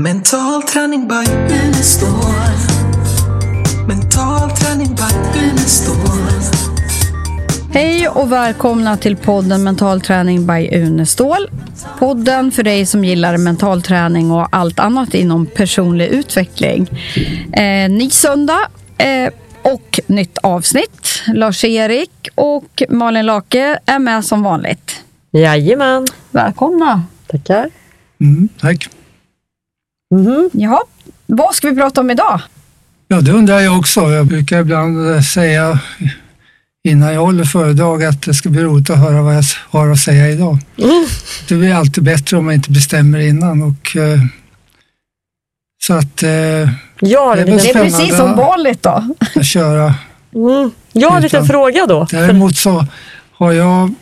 Mental träning by Unestål. Mental träning by Unestål. Hej och välkomna till podden Mental träning by Unestål. Podden för dig som gillar mental träning och allt annat inom personlig utveckling. Eh, ny söndag eh, och nytt avsnitt. Lars-Erik och Malin Lake är med som vanligt. Jajamän. Välkomna! Tackar. Mm, tack. Jaha, vad ska vi prata om idag? Ja, det undrar jag också. Jag brukar ibland eh, säga innan jag håller föredrag att det ska bli roligt att höra vad jag har att säga idag. Det blir alltid bättre om man inte bestämmer innan. Och, eh, så att eh, en Det Det är precis som vanligt då. jag köra. mm, jag har en liten fråga då. Däremot så har jag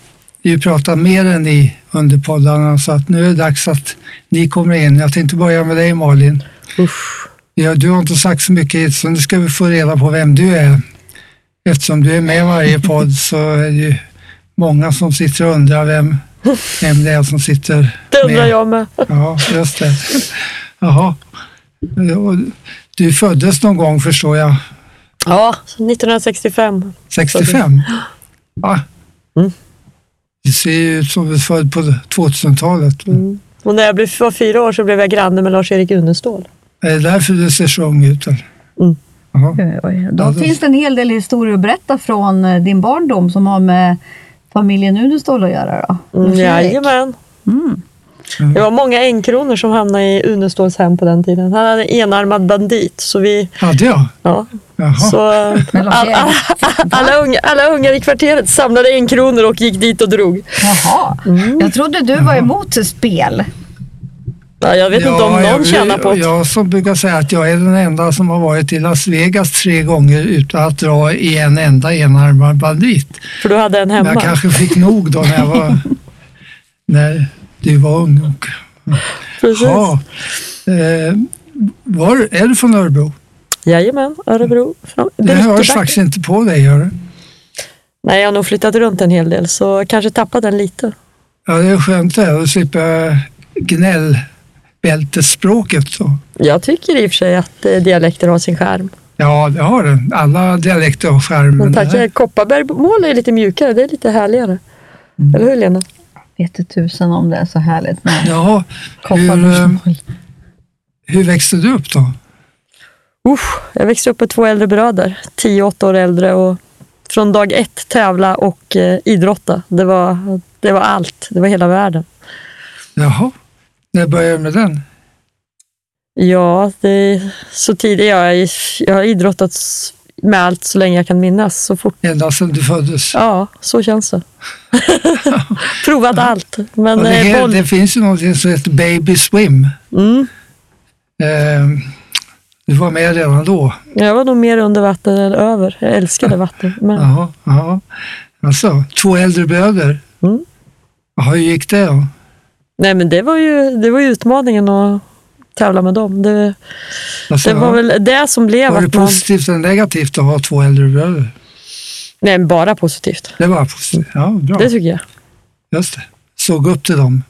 ju pratat mer än ni under poddarna så att nu är det dags att ni kommer in. Jag tänkte börja med dig Malin. Usch. Ja, du har inte sagt så mycket så nu ska vi få reda på vem du är. Eftersom du är med i varje podd så är det ju många som sitter och undrar vem, vem det är som sitter Det undrar med. jag med. Ja, just det. Jaha. Ja, Du föddes någon gång förstår jag, Ja, 1965. 65? Ja. Mm. Du ser ju ut som är född på 2000-talet. Mm. Och när jag blev, var fyra år så blev jag granne med Lars-Erik Unestål. Är det därför du ser så ung ut? Eller? Mm. Jaha. Oj, oj. Då Ja, finns det en hel del historier att berätta från eh, din barndom som har med familjen Unestål att göra. Då. Mm, jajamän. Mm. Det var många enkronor som hamnade i Uneståls hem på den tiden. Han hade en enarmad bandit. Så vi, Hade jag? ja, Jaha. så, Men all, alla, unga, alla ungar i kvarteret samlade enkronor och gick dit och drog. Jaha, Mm. jag trodde du var emot spel. Ja, jag vet inte om någon jag, tjänar på det. Jag som brukar säga att jag är den enda som har varit i Las Vegas tre gånger utan att dra i en enda enarmad bandit. För du hade en Men hemma. jag kanske fick nog då när jag var när du var ung. Och, Precis. ja. eh, var, är du från Örebro? Jajamän, Örebro. Från Det hörs faktiskt inte på dig. Gör det? Nej, jag har nog flyttat runt en hel del så kanske tappat den lite. Ja, det är skönt det. Då slipper jag gnällbältesspråket. Jag tycker i och för sig att eh, dialekter har sin skärm. Ja, det har den. Alla dialekter har skärm. Men tack, här- Kopparbergsmål är lite mjukare, det är lite härligare. Mm. Eller hur Lena? Vet tusan om det är så härligt med Ja, hur, eh, kopparmål. hur växte du upp då? Usch, jag växte upp med två äldre bröder, 10-8 år äldre och från dag ett tävla och eh, idrotta. Det var, det var allt, det var hela världen. Jaha, när började du med den? Ja, det är så tidigt. Jag, jag har idrottat med allt så länge jag kan minnas. Så fort Ända sedan du föddes? Ja, så känns det. Provat allt. Men det, eh, boll... det finns ju något som heter Baby Swim. mm, Eh, du var med redan då? jag var nog mer under vatten än över. Jag älskade vatten. Men, Jaha, jaha. Alltså, två äldre bröder. Mm. Hur gick det då? nej, men det var, ju, det var ju utmaningen att tävla med dem. Det, Alltså, det var väl det som blev var det att man... positivt eller negativt att ha två äldre bröder? Nej, bara positivt. Det var positivt. Ja, bra. Det tycker jag. Just det. Såg upp till dem.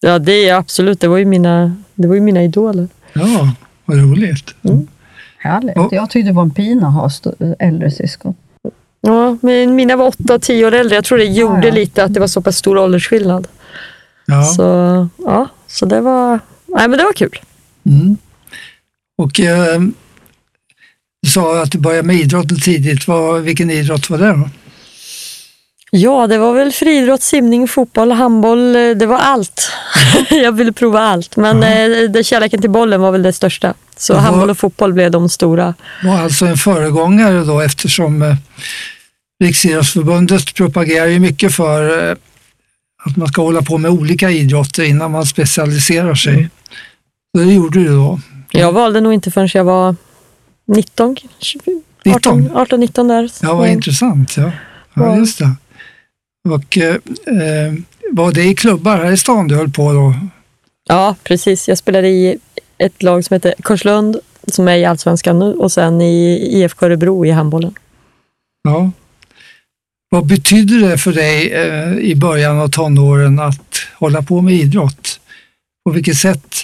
Ja, det är absolut. Det var ju mina, det var ju mina idoler. Ja, vad roligt. Härligt. Ja. Jag tyckte det var en pina att ha äldre syskon. Ja, men mina var åtta, tio år äldre. Jag tror det gjorde ja. lite att det var så pass stor åldersskillnad. Ja. Så, ja, så det var, nej, men det var kul. Mm. Och eh, du sa att du började med idrotten tidigt. Vad, vilken idrott var det då? Ja, det var väl friidrott, simning, fotboll, handboll. Det var allt. jag ville prova allt. Men eh, det, kärleken till bollen var väl det största. Så Jaha. handboll och fotboll blev de stora. var alltså en föregångare då eftersom eh, Riksidrottsförbundet propagerar ju mycket för eh, att man ska hålla på med olika idrotter innan man specialiserar sig. Mm. Det gjorde du då? Jag valde nog inte förrän jag var 19, 20, 18, 19? 18 19 där. Ja, vad Mm. intressant. Ja, ja just det. Och eh, var det i klubbar här i stan du höll på då? Ja, precis. Jag spelade i ett lag som heter Korslund, som är i Allsvenskan nu, och sen i IFK Örebro i handbollen. Ja. Vad betydde det för dig eh, i början av tonåren att hålla på med idrott? På vilket sätt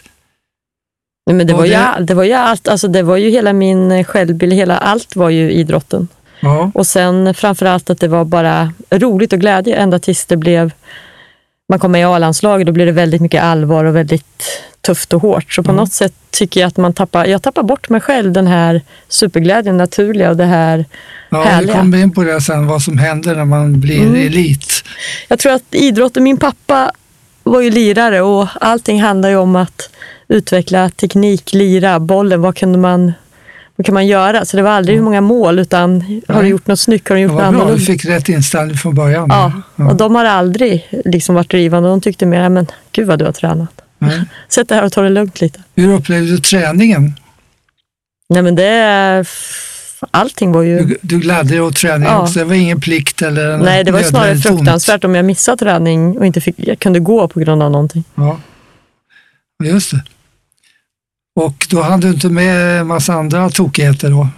Nej, men det, Och var ju, det- all- det var ju allt, alltså det var ju hela min självbild, hela allt var ju idrotten. Ja, Och sen framförallt att det var bara roligt och glädje ända tills det blev, man kom med i A-landslaget, då blev det väldigt mycket allvar och väldigt tufft och hårt. Så på Mm. något sätt tycker jag att man tappar, jag tappar bort mig själv, den här superglädjen, naturliga och det här ja vi härliga. kommer in på det sen, vad som händer när man blir Mm. elit. Jag tror att idrotten, min pappa var ju lirare och allting handlar ju om att utveckla teknik, lira, bollen, vad kunde man vad kan man göra? Så det var aldrig hur många mål, utan har du gjort något snyggt, har du gjort något bra, du annorlunda? fick rätt inställning från början. Ja, Ja. och de har aldrig liksom varit drivande. De tyckte mer, men gud vad du har tränat. Nej. Sätt dig här och ta det lugnt lite. Hur upplevde du träningen? Nej men det, allting var ju... Du, du gladde dig åt träningen Ja. också? Det var ingen plikt eller Nej, det var ju snarare nödvändigt ont? fruktansvärt om jag missade träning och inte fick, jag kunde gå på grund av någonting. Ja, just det. Och då hann du inte med en massa andra tokigheter då?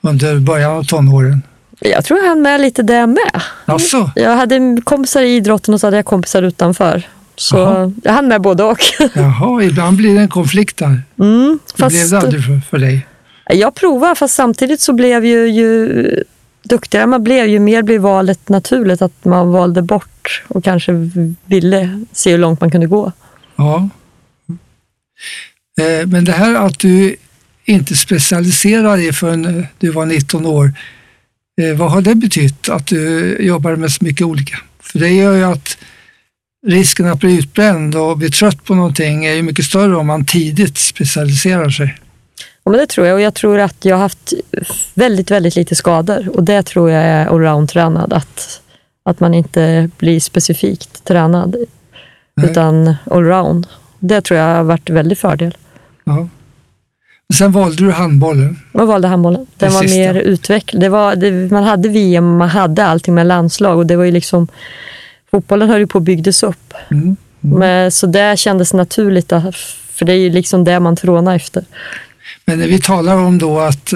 Under början av tonåren? Jag tror jag hann med lite det med. Alltså, Jag hade kompisar i idrotten och så hade jag kompisar utanför. Så Jaha. jag hann med både och. jaha, ibland blir det en konflikt där. Mm, Det blev fast det aldrig för, för dig? jag provade, fast samtidigt så blev ju, ju duktigare man blev, ju mer blev valet naturligt. Att man valde bort och kanske ville se hur långt man kunde gå. Ja. Eh, Men det här att du inte specialiserade dig förrän du var 19 år, eh, vad har det betytt att du jobbar med så mycket olika? För det gör ju att risken att bli utbränd och bli trött på någonting är ju mycket större om man tidigt specialiserar sig. Ja, men det tror jag och jag tror att jag har haft väldigt, väldigt lite skador och det tror jag är allround-tränad. Att, att man inte blir specifikt tränad Nej. utan allround. Det tror jag har varit en väldig fördel. Ja. Sen valde du handbollen. Jag valde handbollen. Den Det var sista. mer utvecklad. Det var, det, man hade VM, man hade allting med landslag och det var ju liksom fotbollen höll ju på att byggdes upp. Mm. Men, så det kändes naturligt, för det är ju liksom det man trånar efter. Men när vi talar om då att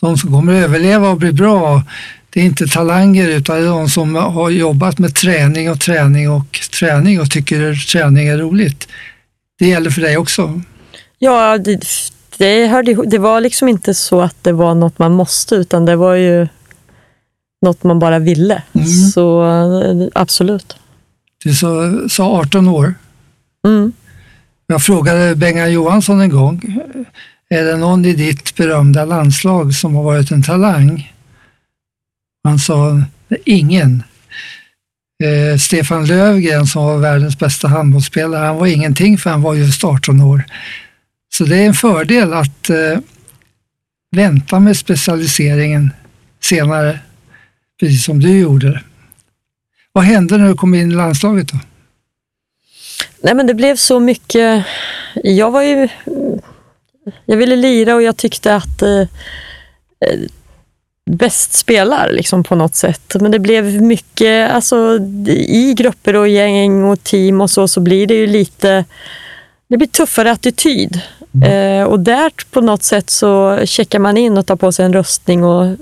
de som kommer att överleva och bli bra, det är inte talanger utan det är de som har jobbat med träning och träning och träning och tycker träning är roligt. Det gäller för dig också. Ja, det, det, hörde, det var liksom inte så att det var något man måste, utan det var ju något man bara ville. Mm. Så absolut. Du sa, sa 18 år. Mm. Jag frågade Bengan Johansson en gång, är det någon i ditt berömda landslag som har varit en talang? Han sa, ingen. Eh, Stefan Löfgren som var världens bästa handbollsspelare, han var ingenting för han var just 18 år. Så det är en fördel att eh, vänta med specialiseringen senare, precis som du gjorde. Vad hände när du kom in i landslaget då? Nej, men det blev så mycket... Jag var ju... Jag ville lira och jag tyckte att eh, eh bäst spelar liksom på något sätt. Men det blev mycket, alltså i grupper och gäng och team och så, så blir det ju lite... Det blir tuffare attityd. Eh, och där på något sätt så checkar man in och tar på sig en röstning och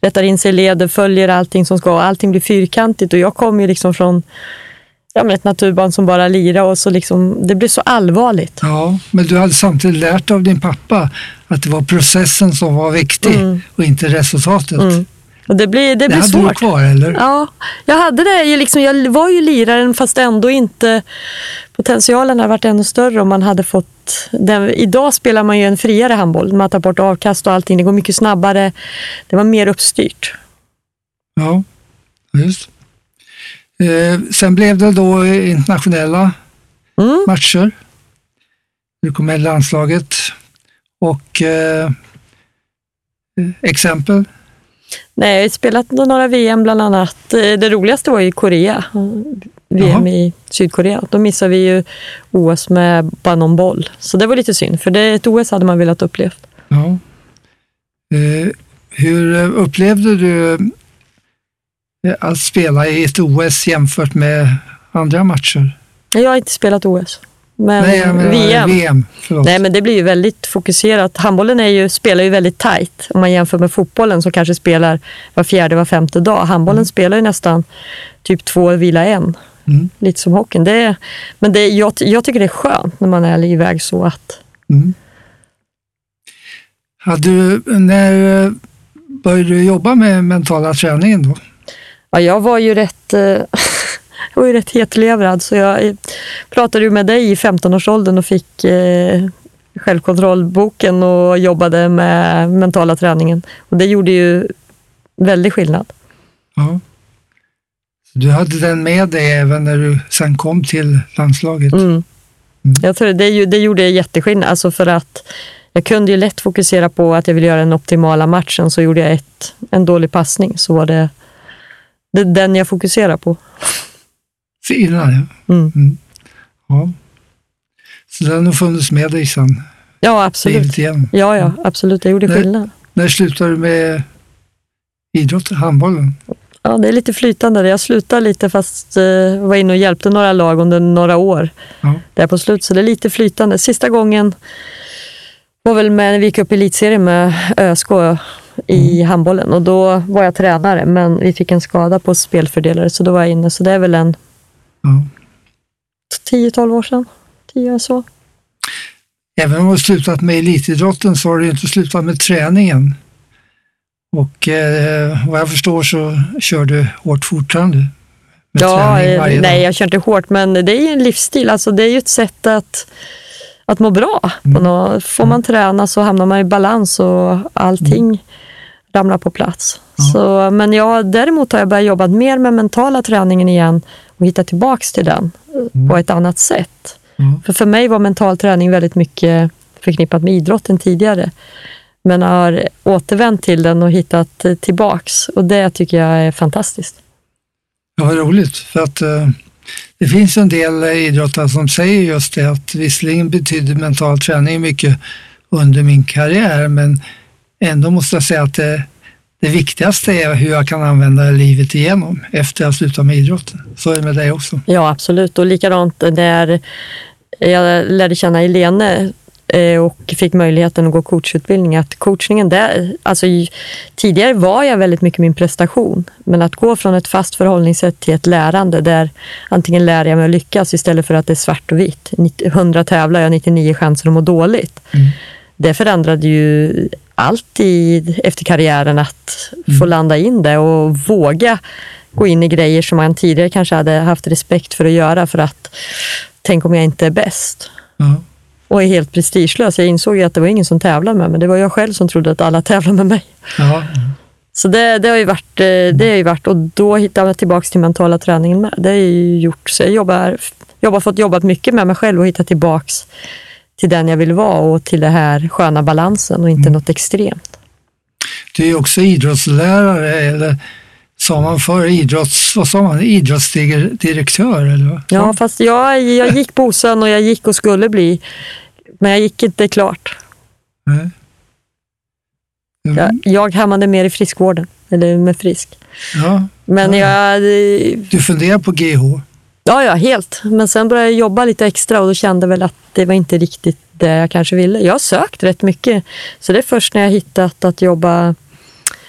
rättar in sig i leder, följer allting som ska. Allting blir fyrkantigt och jag kom ju liksom från ja, men ett naturbarn som bara lira och så liksom, det blev så allvarligt. Ja, men du hade samtidigt lärt av din pappa att det var processen som var viktig Mm. och inte resultatet. Mm. Och det blir, det Det blir hade du svårt. kvar, eller? Ja, jag hade det. ju Liksom, jag var ju liraren fast ändå inte... Potentialen hade varit ännu större om man hade fått... Den, idag spelar man ju en friare handboll. Man tar bort avkast och allting. Det går mycket snabbare. Det var mer uppstyrt. Ja, just. Eh, sen blev det då internationella Mm. matcher. Du kom med landslaget och eh, exempel. Nej, jag har spelat några VM bland annat. Eh, Det roligaste var ju Korea. VM Jaha. i Sydkorea. Då missade vi ju OS med bara någon boll. Så det var lite synd, för det, ett OS hade man velat uppleva. Ja. Eh, hur eh, upplevde du eh, att spela i ett OS jämfört med andra matcher? Jag har inte spelat OS. Men Nej, jag menar VM. VM. Nej, men det blir ju väldigt fokuserat. Handbollen är ju, spelar ju väldigt tajt. Om man jämför med fotbollen som kanske spelar var fjärde, var femte dag. Handbollen spelar ju nästan typ två, vila en. Mm. Lite som hockeyn. Det är, men det, jag, jag tycker det är skönt när man är iväg så att Mm. Hade du, när eh, började du jobba med mentala träningen då? Ja, jag var ju rätt, eh, jag var ju rätt hetlevrad så jag pratade ju med dig i 15-årsåldern och fick eh, självkontrollboken och jobbade med mentala träningen. Och det gjorde ju väldigt skillnad. Ja. Du hade den med dig även när du sen kom till landslaget? Mm. Jag tror det, det gjorde jätteskillnad, alltså för att jag kunde ju lätt fokusera på att jag ville göra den optimala matchen, så gjorde jag ett, en dålig passning, så var det, det den jag fokuserar på. Innan, ja. Mm. ja. Så den har funnits med dig sen Ja, absolut. igenom. Ja, ja, absolut. Det gjorde Nej. skillnad. När slutade du med idrotten, handbollen? Ja, det är lite flytande. Jag slutade lite fast eh, var inne och hjälpte några lag under några år Ja. där på slut. Så det är lite flytande. Sista gången var väl med när vi gick upp i elitserien med ÖSK i handbollen och då var jag tränare men vi fick en skada på spelfördelare så då var jag inne. Så det är väl en Ja. 10-12 år sedan. 10 år så. Även om du har slutat med elitidrotten så har du inte slutat med träningen. Och eh, vad jag förstår så kör du hårt fortfarande. Med Ja, eh, nej dag. jag kör inte hårt men det är ju en livsstil. Alltså, det är ju ett sätt att, att må bra. Mm. får man träna så hamnar man i balans och allting ramlar på plats. Ja. Så, men jag, däremot har jag börjat jobba mer med mentala träningen igen och hitta tillbaks till den eh, på ett annat sätt. Ja. För för mig var mental träning väldigt mycket förknippat med idrotten tidigare. Men har återvänt till den och hittat tillbaks och det tycker jag är fantastiskt. Ja, vad roligt. För att eh, det finns en del idrottare som säger just det att visserligen betyder mental träning mycket under min karriär, men ändå måste jag säga att det, det viktigaste är hur jag kan använda livet igenom efter att sluta med idrotten. Så är det med dig också. Ja, absolut. Och likadant när jag lärde känna Helene eh, och fick möjligheten att gå coachutbildning. Att coachningen där, alltså tidigare var jag väldigt mycket min prestation, men att gå från ett fast förhållningssätt till ett lärande där antingen lär jag mig att lyckas istället för att det är svart och vitt. 90 100 tävlar jag, 99 chanser att må dåligt. Mm. Det förändrade ju allt i, efter karriären att få landa in det och våga gå in i grejer som man tidigare kanske hade haft respekt för att göra för att tänk om jag inte är bäst Ja. och är helt prestigelös. Jag insåg ju att det var ingen som tävlade med mig. Det var jag själv som trodde att alla tävlade med mig. Ja. Så det, det har ju varit, eh, det har ju varit och då hittade jag tillbaka till mentala träningen med. Det har ju gjort så jag jobbar, jobbar fått jobbat mycket med mig själv och hitta tillbaks till den jag vill vara och till det här sköna balansen och inte något extremt. Du är också idrottslärare, eller sa man förr idrotts, vad sa man, idrottsdirektör? Eller? vad? Ja, fast jag, jag gick på OSAN och jag gick och skulle bli, men jag gick inte klart. Nej. Mm. Jag, jag hamnade mer i friskvården, eller med frisk. Ja. Men Ja. jag, Du funderar på GH? Ja, ja, helt. Men sen började jag jobba lite extra och då kände jag väl att det var inte riktigt det jag kanske ville. Jag har sökt rätt mycket, så det är först när jag hittat att jobba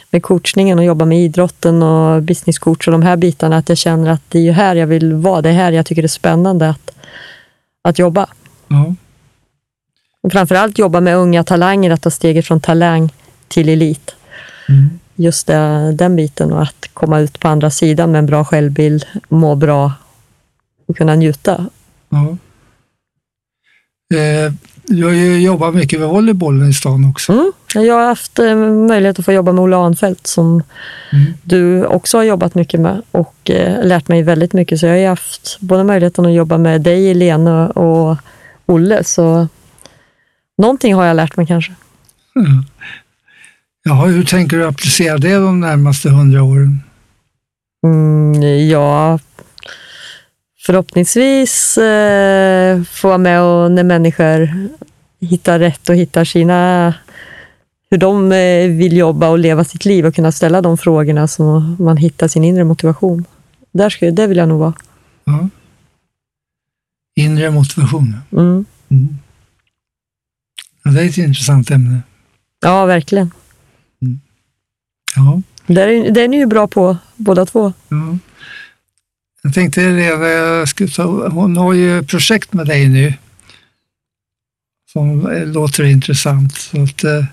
med coachningen och jobba med idrotten och businesscoach och de här bitarna att jag känner att det är ju här jag vill vara. Det är här jag tycker det är spännande att, att jobba. Ja. Och framförallt jobba med unga talanger, att ta steget från talang till elit. Mm. Just det, den biten och att komma ut på andra sidan med en bra självbild, må bra och kunna njuta. ja. Eh, ju jobbat mycket med volleybollen i stan också. Mm. Jag har haft eh, möjlighet att få jobba med Ola Arnfeldt som Mm. du också har jobbat mycket med och eh, lärt mig väldigt mycket. Så jag har haft både möjligheten att jobba med dig, Lena och Olle. Så någonting har jag lärt mig kanske. Mm. Jaha, hur tänker du applicera det de närmaste hundra åren? Mm, ja, förhoppningsvis eh, få vara med och när människor hittar rätt och hittar sina hur de eh, vill jobba och leva sitt liv och kunna ställa de frågorna så man hittar sin inre motivation. Där ska, det vill jag nog vara. Ja. Inre motivation. Mm. Mm. Det är ett intressant ämne. Ja, verkligen. Ja. Det är, det är ni ju bra på båda två. Ja. Jag tänkte det, jag skulle ta, hon har ju projekt med dig nu som låter intressant. Så att, eh,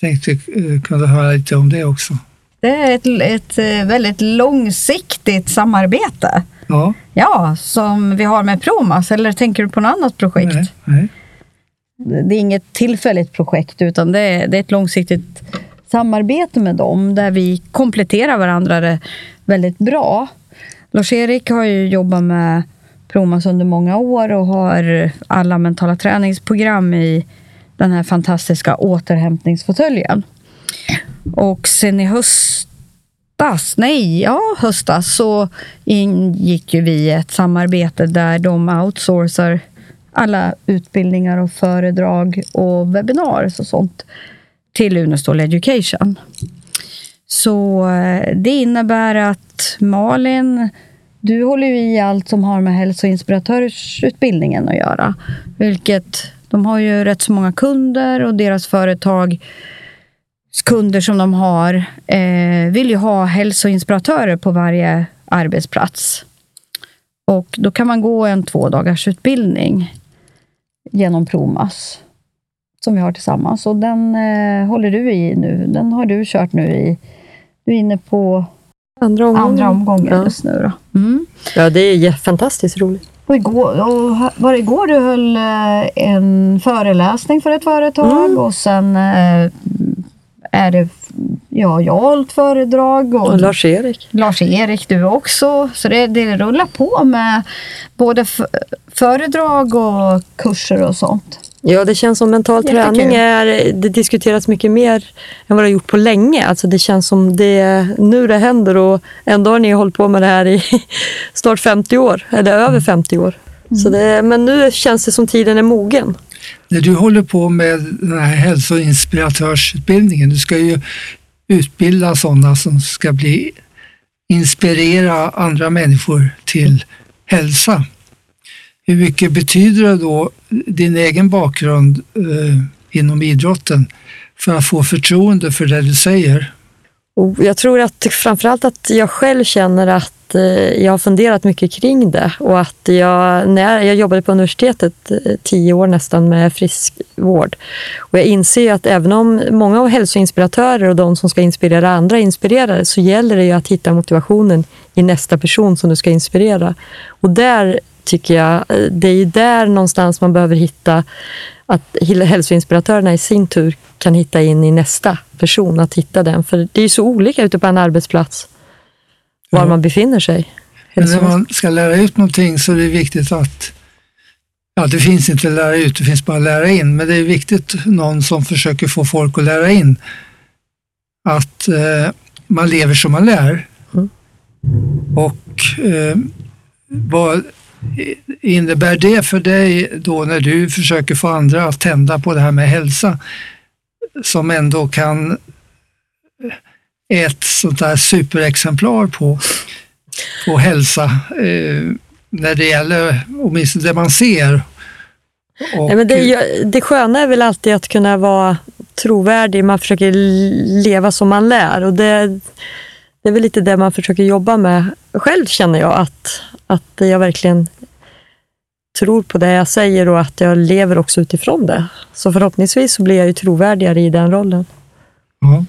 tänkte eh, kunde höra lite om det också. Det är ett, ett eh, väldigt långsiktigt samarbete. Ja, Ja, som vi har med Promas. Eller tänker du på något annat projekt? nej, nej. Det är inget tillfälligt projekt utan det är, det är ett långsiktigt samarbete med dem där vi kompletterar varandra väldigt bra. Lars-Erik har ju jobbat med Promas under många år och har alla mentala träningsprogram i den här fantastiska återhämtningsfåtöljen. Och sen i höstas, nej, ja höstas, så ingick ju vi i ett samarbete där de outsourcar alla utbildningar och föredrag och webbinarier och sånt till Unestål Education. Så eh, det innebär att Malin, du håller ju i allt som har med hälsoinspiratörsutbildningen att göra. Vilket, de har ju rätt så många kunder och deras företag kunder som de har eh, vill ju ha hälsoinspiratörer på varje arbetsplats. Och då kan man gå en två dagars utbildning genom Promas som vi har tillsammans. Och den eh, håller du i nu. Den har du kört nu i. Du är inne på Andra omgången. andra omgången Ja. just nu. Då. Mm. Ja, det är fantastiskt roligt. Och igår, och var det igår du höll eh, en föreläsning för ett företag Mm. och sen eh, är det, ja, jag har hållit föredrag och, Och Lars-Erik. Lars-Erik du också. Så det, det rullar på med både föredrag och kurser och sånt. Ja, det känns som mental Jättekul. träning är, det diskuteras mycket mer än vad det har gjort på länge. Alltså det känns som det är nu det händer och ändå har ni hållit på med det här i snart 50 år, eller över 50 år. Så det, men nu känns det som tiden är mogen. När du håller på med den här hälsoinspiratörsutbildningen, du ska ju utbilda sådana som ska bli inspirera andra människor till hälsa. Hur mycket betyder det då din egen bakgrund eh, inom idrotten för att få förtroende för det du säger? Och jag tror att framförallt att jag själv känner att eh, jag har funderat mycket kring det och att jag, när jag jobbade på universitetet eh, tio år nästan med friskvård och jag inser att även om många av hälsoinspiratörer och de som ska inspirera andra inspirerar så gäller det ju att hitta motivationen i nästa person som du ska inspirera. Och där tycker jag, det är ju där någonstans man behöver hitta att hälsoinspiratörerna i sin tur kan hitta in i nästa person, att hitta den. För det är ju så olika ute på en arbetsplats var Ja. man befinner sig. Men när man ska lära ut någonting så är det viktigt att Ja, det finns inte att lära ut, det finns bara att lära in. Men det är viktigt, någon som försöker få folk att lära in, att eh, man lever som man lär. Mm. Och eh, vad innebär det för dig då när du försöker få andra att tända på det här med hälsa, som ändå kan ett sånt där superexemplar på, på hälsa eh, när det gäller åtminstone det man ser. Och, Nej, men det, det sköna är väl alltid att kunna vara trovärdig. Man försöker leva som man lär. Och det, det är väl lite det man försöker jobba med. Själv känner jag att, att jag verkligen tror på det jag säger och att jag lever också utifrån det. Så förhoppningsvis så blir jag ju trovärdigare i den rollen. ja,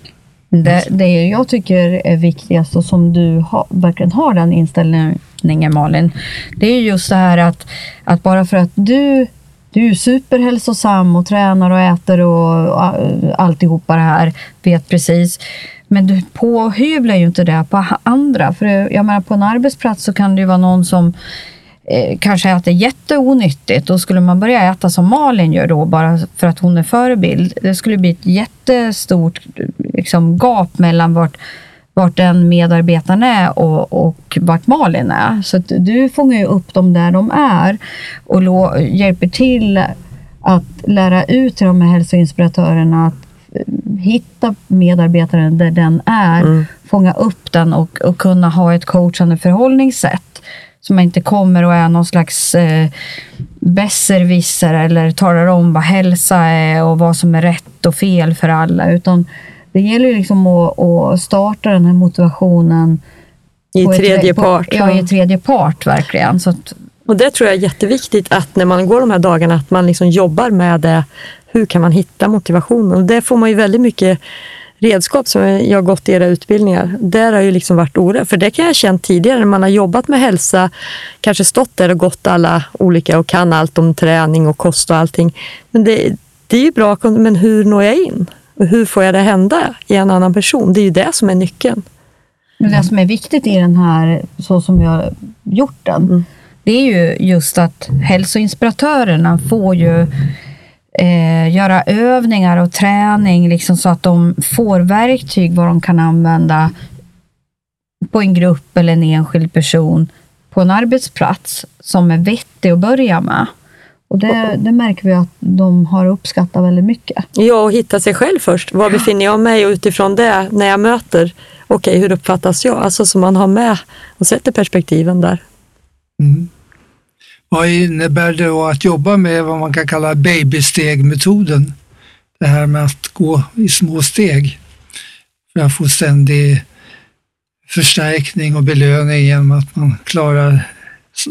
Det, det jag tycker är viktigast och som du har, verkligen har den inställningen Malin, det är just det här att, att bara för att du, du är superhälsosam och tränar och äter och, och alltihopa det här, vet precis. Men du påhyvlar ju inte det på andra. För jag menar på en arbetsplats så kan det ju vara någon som eh, kanske äter jätteonyttigt. Då skulle man börja äta som Malin gör då bara för att hon är förebild. Det skulle bli ett jättestort liksom, gap mellan vart, vart den medarbetaren är och, och vart Malin är. Så att du fångar ju upp dem där de är och hjälper till att lära ut till de här hälsoinspiratörerna att hitta medarbetaren där den är, fånga upp den och, och kunna ha ett coachande förhållningssätt. Så man inte kommer och är någon slags eh, besserwisser eller talar om vad hälsa är och vad som är rätt och fel för alla. Utan det gäller ju liksom att, att starta den här motivationen I på ett- tredje på, part. Ja, i tredje part verkligen. Så att, Och det tror jag är jätteviktigt att när man går de här dagarna att man liksom jobbar med det hur kan man hitta motivationen? Och det får man ju väldigt mycket redskap som jag har gått i era utbildningar. Där har ju liksom varit orädd. För det kan jag ha känt tidigare när man har jobbat med hälsa, kanske stått där och gått alla olika och kan allt om träning och kost och allting. Men det, det är ju bra, men hur når jag in? Och hur får jag det hända i en annan person? Det är ju det som är nyckeln. Men det som är viktigt i den här, så som har gjort den, mm. det är ju just att hälsoinspiratörerna får ju eh, göra övningar och träning liksom så att de får verktyg vad de kan använda på en grupp eller en enskild person på en arbetsplats som är vettig att börja med. Och det, det, märker vi att de har uppskattat väldigt mycket. Ja, och hitta sig själv först. Var befinner jag mig och utifrån det, när jag möter, okej, okay, hur uppfattas jag? Alltså så man har med och sätter perspektiven där. Mm. Vad innebär det då att jobba med vad man kan kalla babystegmetoden? Det här med att gå i små steg för att få ständig förstärkning och belöning genom att man klarar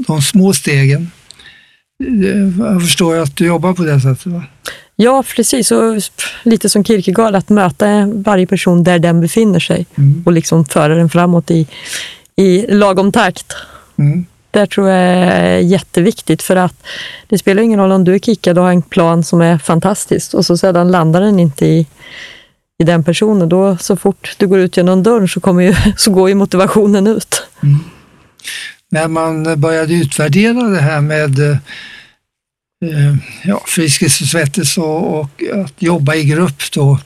de små stegen. Jag förstår att du jobbar på det sättet? Va? Ja, precis. Och lite som Kierkegaard, att möta varje person där den befinner sig mm. och liksom föra den framåt i, i lagom takt. Mm. Det tror jag är jätteviktigt för att det spelar ingen roll om du är kickad och har en plan som är fantastisk och så sedan landar den inte i, i den personen. Då så fort du går ut genom dörren så, kommer ju, så går ju motivationen ut. Mm. När man började utvärdera det här med eh, ja, Friskis och Svettis och, och att jobba i grupp då,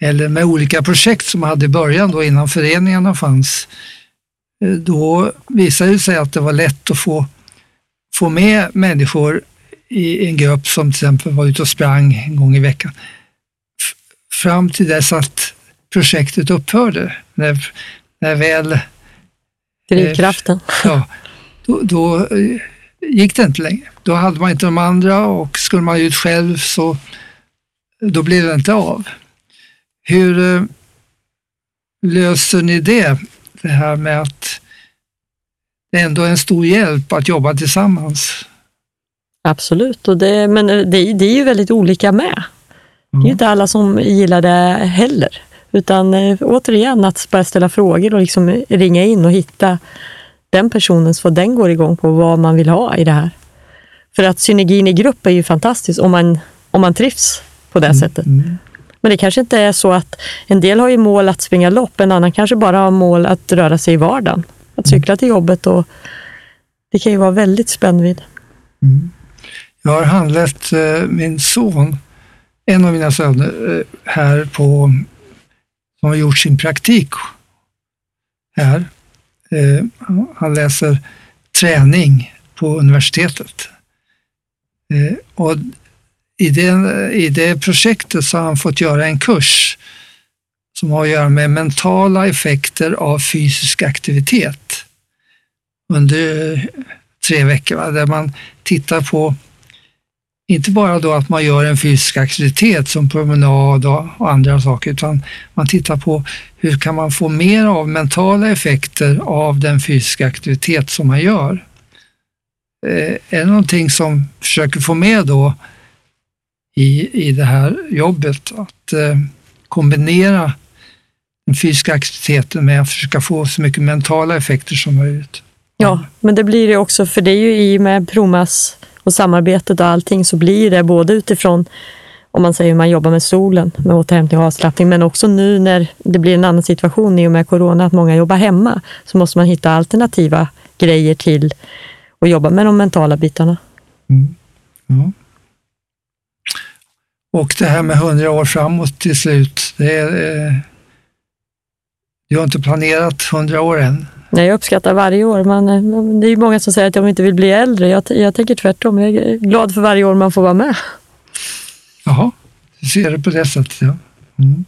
eller med olika projekt som man hade i början då innan föreningarna fanns, Eh, då visade det sig att det var lätt att få, få med människor i en grupp som till exempel var ute och sprang en gång i veckan. Fram till dess att projektet upphörde. När, när väl... Drivkraften. Eh, ja, då, då eh, gick det inte längre. Då hade man inte de andra och skulle man ut själv så då blev det inte av. Hur eh, löser ni det? Det här med att det ändå är en stor hjälp att jobba tillsammans. Absolut, och det, men det, det är ju väldigt olika med. Det är ju inte alla som gillar det heller. Utan eh, återigen att bara ställa frågor och liksom ringa in och hitta den personen så den går igång på vad man vill ha i det här. För att synergin i grupp är ju fantastisk om man, om man trivs på det mm. sättet. Mm. Men det kanske inte är så att en del har ju mål att springa lopp, en annan kanske bara har mål att röra sig i vardagen. Att cykla till jobbet och det kan ju vara väldigt spännvidd. Mm. Jag har handlett eh, min son, en av mina söner, eh, här på, som har gjort sin praktik här. Eh, han läser träning på universitetet. Och i det, i det projektet så har han fått göra en kurs som har att göra med mentala effekter av fysisk aktivitet under tre veckor, va? där man tittar på inte bara då att man gör en fysisk aktivitet som promenad och andra saker, utan man tittar på hur kan man få mer av mentala effekter av den fysiska aktivitet som man gör. Eh, är det någonting som försöker få med då i, i det här jobbet. Att eh, kombinera den fysiska aktiviteten med att försöka få så mycket mentala effekter som möjligt. Ja, men det blir det också, för det är ju i och med Promas och samarbetet och allting så blir det både utifrån om man säger hur man jobbar med solen, med återhämtning och avslappning, men också nu när det blir en annan situation i och med corona, att många jobbar hemma, så måste man hitta alternativa grejer till att jobba med de mentala bitarna. Mm. Ja. Och det här med hundra år framåt till slut, det är, eh, du har inte planerat hundra år än? Nej, jag uppskattar varje år. Man, eh, det är många som säger att de inte vill bli äldre. Jag, jag tänker tvärtom. Jag är glad för varje år man får vara med. Jaha, du ser det på det sättet. Ja. Mm.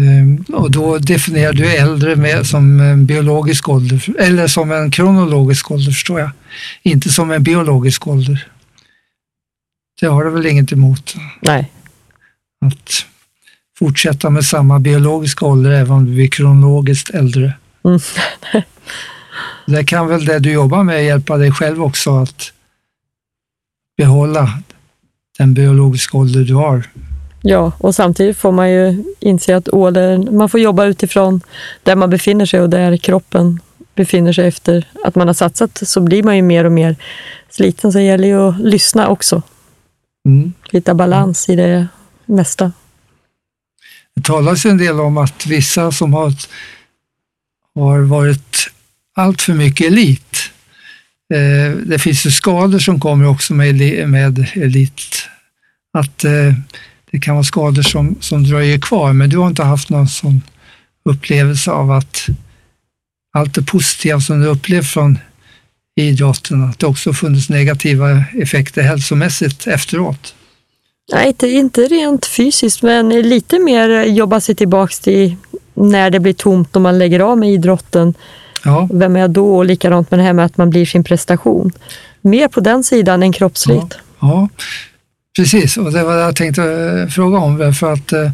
Ehm, och då definierar du äldre med, som en biologisk ålder, eller som en kronologisk ålder förstår jag. Inte som en biologisk ålder. Det har du väl inget emot? Nej. Att fortsätta med samma biologiska ålder även om du blir kronologiskt äldre. Mm. det kan väl det du jobbar med hjälpa dig själv också att behålla den biologiska ålder du har. Ja, och samtidigt får man ju inse att åldern, man får jobba utifrån där man befinner sig och där kroppen befinner sig efter att man har satsat så blir man ju mer och mer sliten. Så det gäller ju att lyssna också. Mm. Hitta balans i det mesta. Det talas en del om att vissa som har, har varit allt för mycket elit, eh, det finns ju skador som kommer också med elit. Att eh, det kan vara skador som, som dröjer kvar, men du har inte haft någon sån upplevelse av att allt det positiva som du upplevt från idrotten, att det också funnits negativa effekter hälsomässigt efteråt? Nej, inte, inte rent fysiskt, men lite mer jobba sig tillbaks till när det blir tomt och man lägger av med idrotten. Ja, Vem är jag då? Och likadant med det här med att man blir sin prestation. Mer på den sidan än kroppsligt. Ja, precis. Och det var det jag tänkte fråga om. För att eh,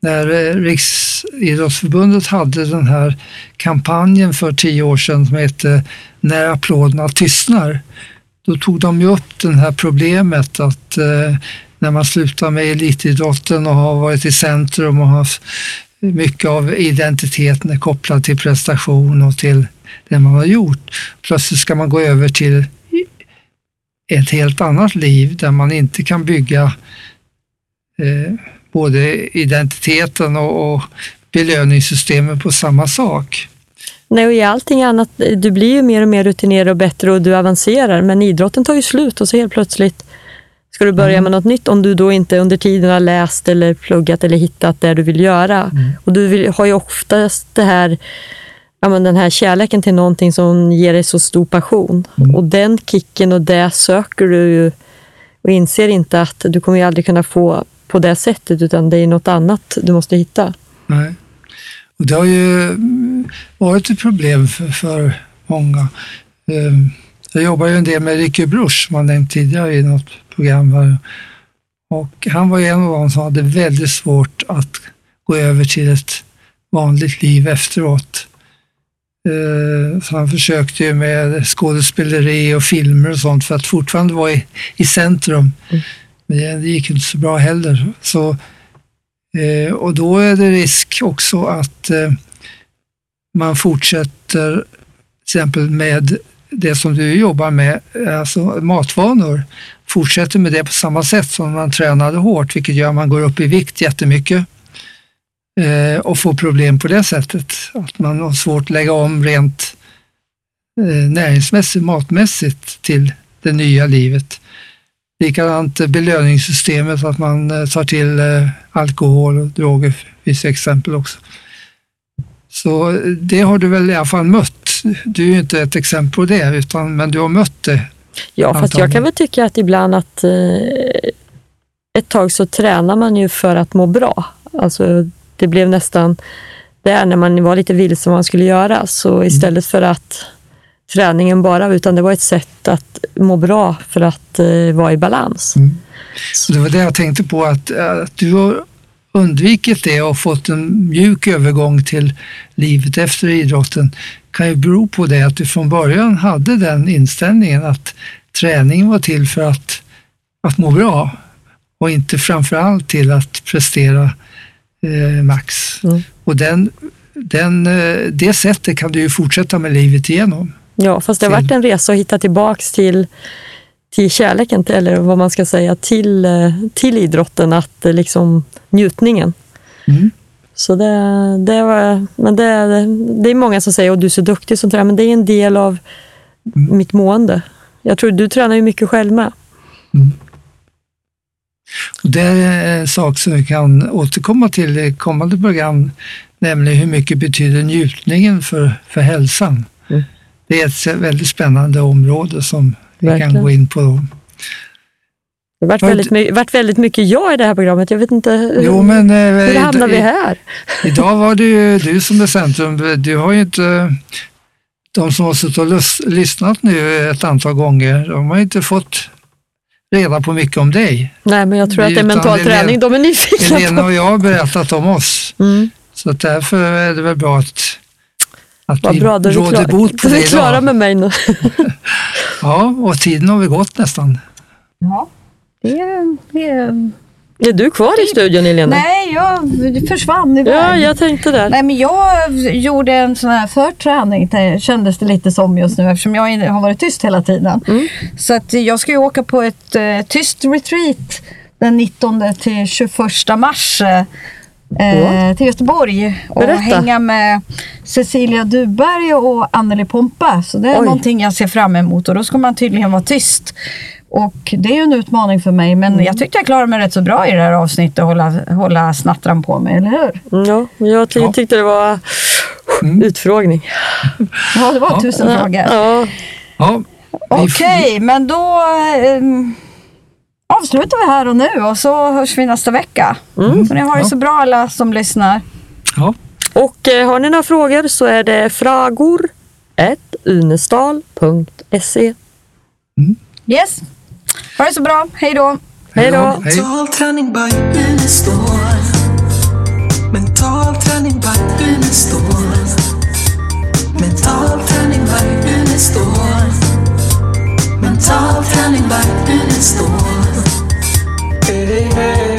när eh, Riksidrottsförbundet hade den här kampanjen för tio år sedan som hette När applåderna tystnar, då tog de ju upp det här problemet att eh, när man slutar med elitidrotten och har varit i centrum och haft mycket av identiteten är kopplad till prestation och till det man har gjort. Plötsligt ska man gå över till ett helt annat liv där man inte kan bygga eh, både identiteten och, och belöningssystemet på samma sak. Nej, och i allting annat, du blir ju mer och mer rutinerad och bättre och du avancerar, men idrotten tar ju slut och så helt plötsligt ska du börja med något nytt om du då inte under tiden har läst eller pluggat eller hittat det du vill göra. Och du vill, har ju oftast det här, ja, men den här kärleken till någonting som ger dig så stor passion. Och den kicken och det söker du ju och inser inte att du kommer ju aldrig kunna få på det sättet utan det är något annat du måste hitta. Nej. Och det har ju mm, varit ett problem för, för många. Eh, Jag jobbar ju en del med Ricky Bruch som man nämnt tidigare i något program. Här. Och han var en av dem som hade väldigt svårt att gå över till ett vanligt liv efteråt. Eh, Så han försökte ju med skådespeleri och filmer och sånt för att fortfarande vara i, i centrum. Men det- gick inte så bra heller. Så Eh, och då är det risk också att eh, man fortsätter till exempel med det som du jobbar med, alltså matvanor, fortsätter med det på samma sätt som man tränade hårt, vilket gör att man går upp i vikt jättemycket eh, och får problem på det sättet. Att man har svårt att lägga om rent eh, näringsmässigt, matmässigt till det nya livet. Likadant belöningssystemet, att man eh, tar till eh, alkohol och droger, finns exempel också. Så eh, det har du väl i alla fall mött. Du är ju inte ett exempel på det, utan, men du har mött det. Ja, fast jag kan väl tycka att ibland att eh, ett tag så tränar man ju för att må bra. Alltså, det blev nästan där när man var lite vilse vad man skulle göra. Så istället för att träningen bara, utan det var ett sätt att må bra för att eh, vara i balans. Så det var det jag tänkte på, att, att du har undvikit det och fått en mjuk övergång till livet efter idrotten kan ju bero på det att du från början hade den inställningen att träningen var till för att, att må bra och inte framför allt till att prestera eh, max. Mm. Och den, den, eh, det sättet kan du ju fortsätta med livet igenom. Ja, fast det har varit en resa att hitta tillbaks till, till kärleken, till- eller vad man ska säga, till, eh, till idrotten, att eh, liksom njutningen. Mm. Så det, det, var, men det, det är många som säger att du är så duktig som tränare, men det är en del av mitt mående. Jag tror du tränar ju mycket själv med. Och det är en sak som vi kan återkomma till i kommande program, nämligen hur mycket betyder njutningen för, för hälsan? Mm. Det är ett väldigt spännande område som vi kan Verkligen. gå in på. Då. Det har varit väldigt, my- varit väldigt mycket jag i det här programmet. Jag vet inte hur, Jo, men, eh, hur hamnar i- vi här? Idag var det ju du som är centrum. Du har ju inte, de som har suttit och lys, lyssnat nu ett antal gånger, de har inte fått reda på mycket om dig. Nej, men jag tror att det är mental Helena- träning de är nyfikna på. och jag har berättat om oss. Mm. Så därför är det väl bra att, att Vad vi bra, då är vi, råder klar, bot på då är det vi klara med mig nu. Ja, och tiden har vi gått nästan. Det, det, Är du kvar i studion Helena? nej, jag försvann iväg. Ja, jag tänkte där. Nej, men jag gjorde en sån här förträning, det kändes det lite som just nu eftersom jag har varit tyst hela tiden. Mm. Så att jag ska ju åka på ett eh, tyst retreat den 19 till 21 mars eh, till Göteborg och Berätta. hänga med Cecilia Duberg och Anneli Pompe. Så det är Oj. någonting jag ser fram emot och då ska man tydligen vara tyst. Och det är ju en utmaning för mig men Mm. jag tyckte jag klarade mig rätt så bra i det här avsnittet och hålla, hålla snattran på mig, eller hur? Ja, jag ty- Ja. tyckte det var utfrågning. Ja, det var tusen frågor. Ja, Ja, Okej, men då eh, avslutar vi här och nu och så hörs vi nästa vecka. Mm. Ni har det ja. så bra alla som lyssnar. Ja. Och eh, har ni några frågor så är det fragor.unestal.se. Mm. Yes. Ha det så bra. Hej då. Hej då. Mental träning by Unestål. Mental träning by Unestål. Mental träning by Unestål. Mental träning by Unestål. hey.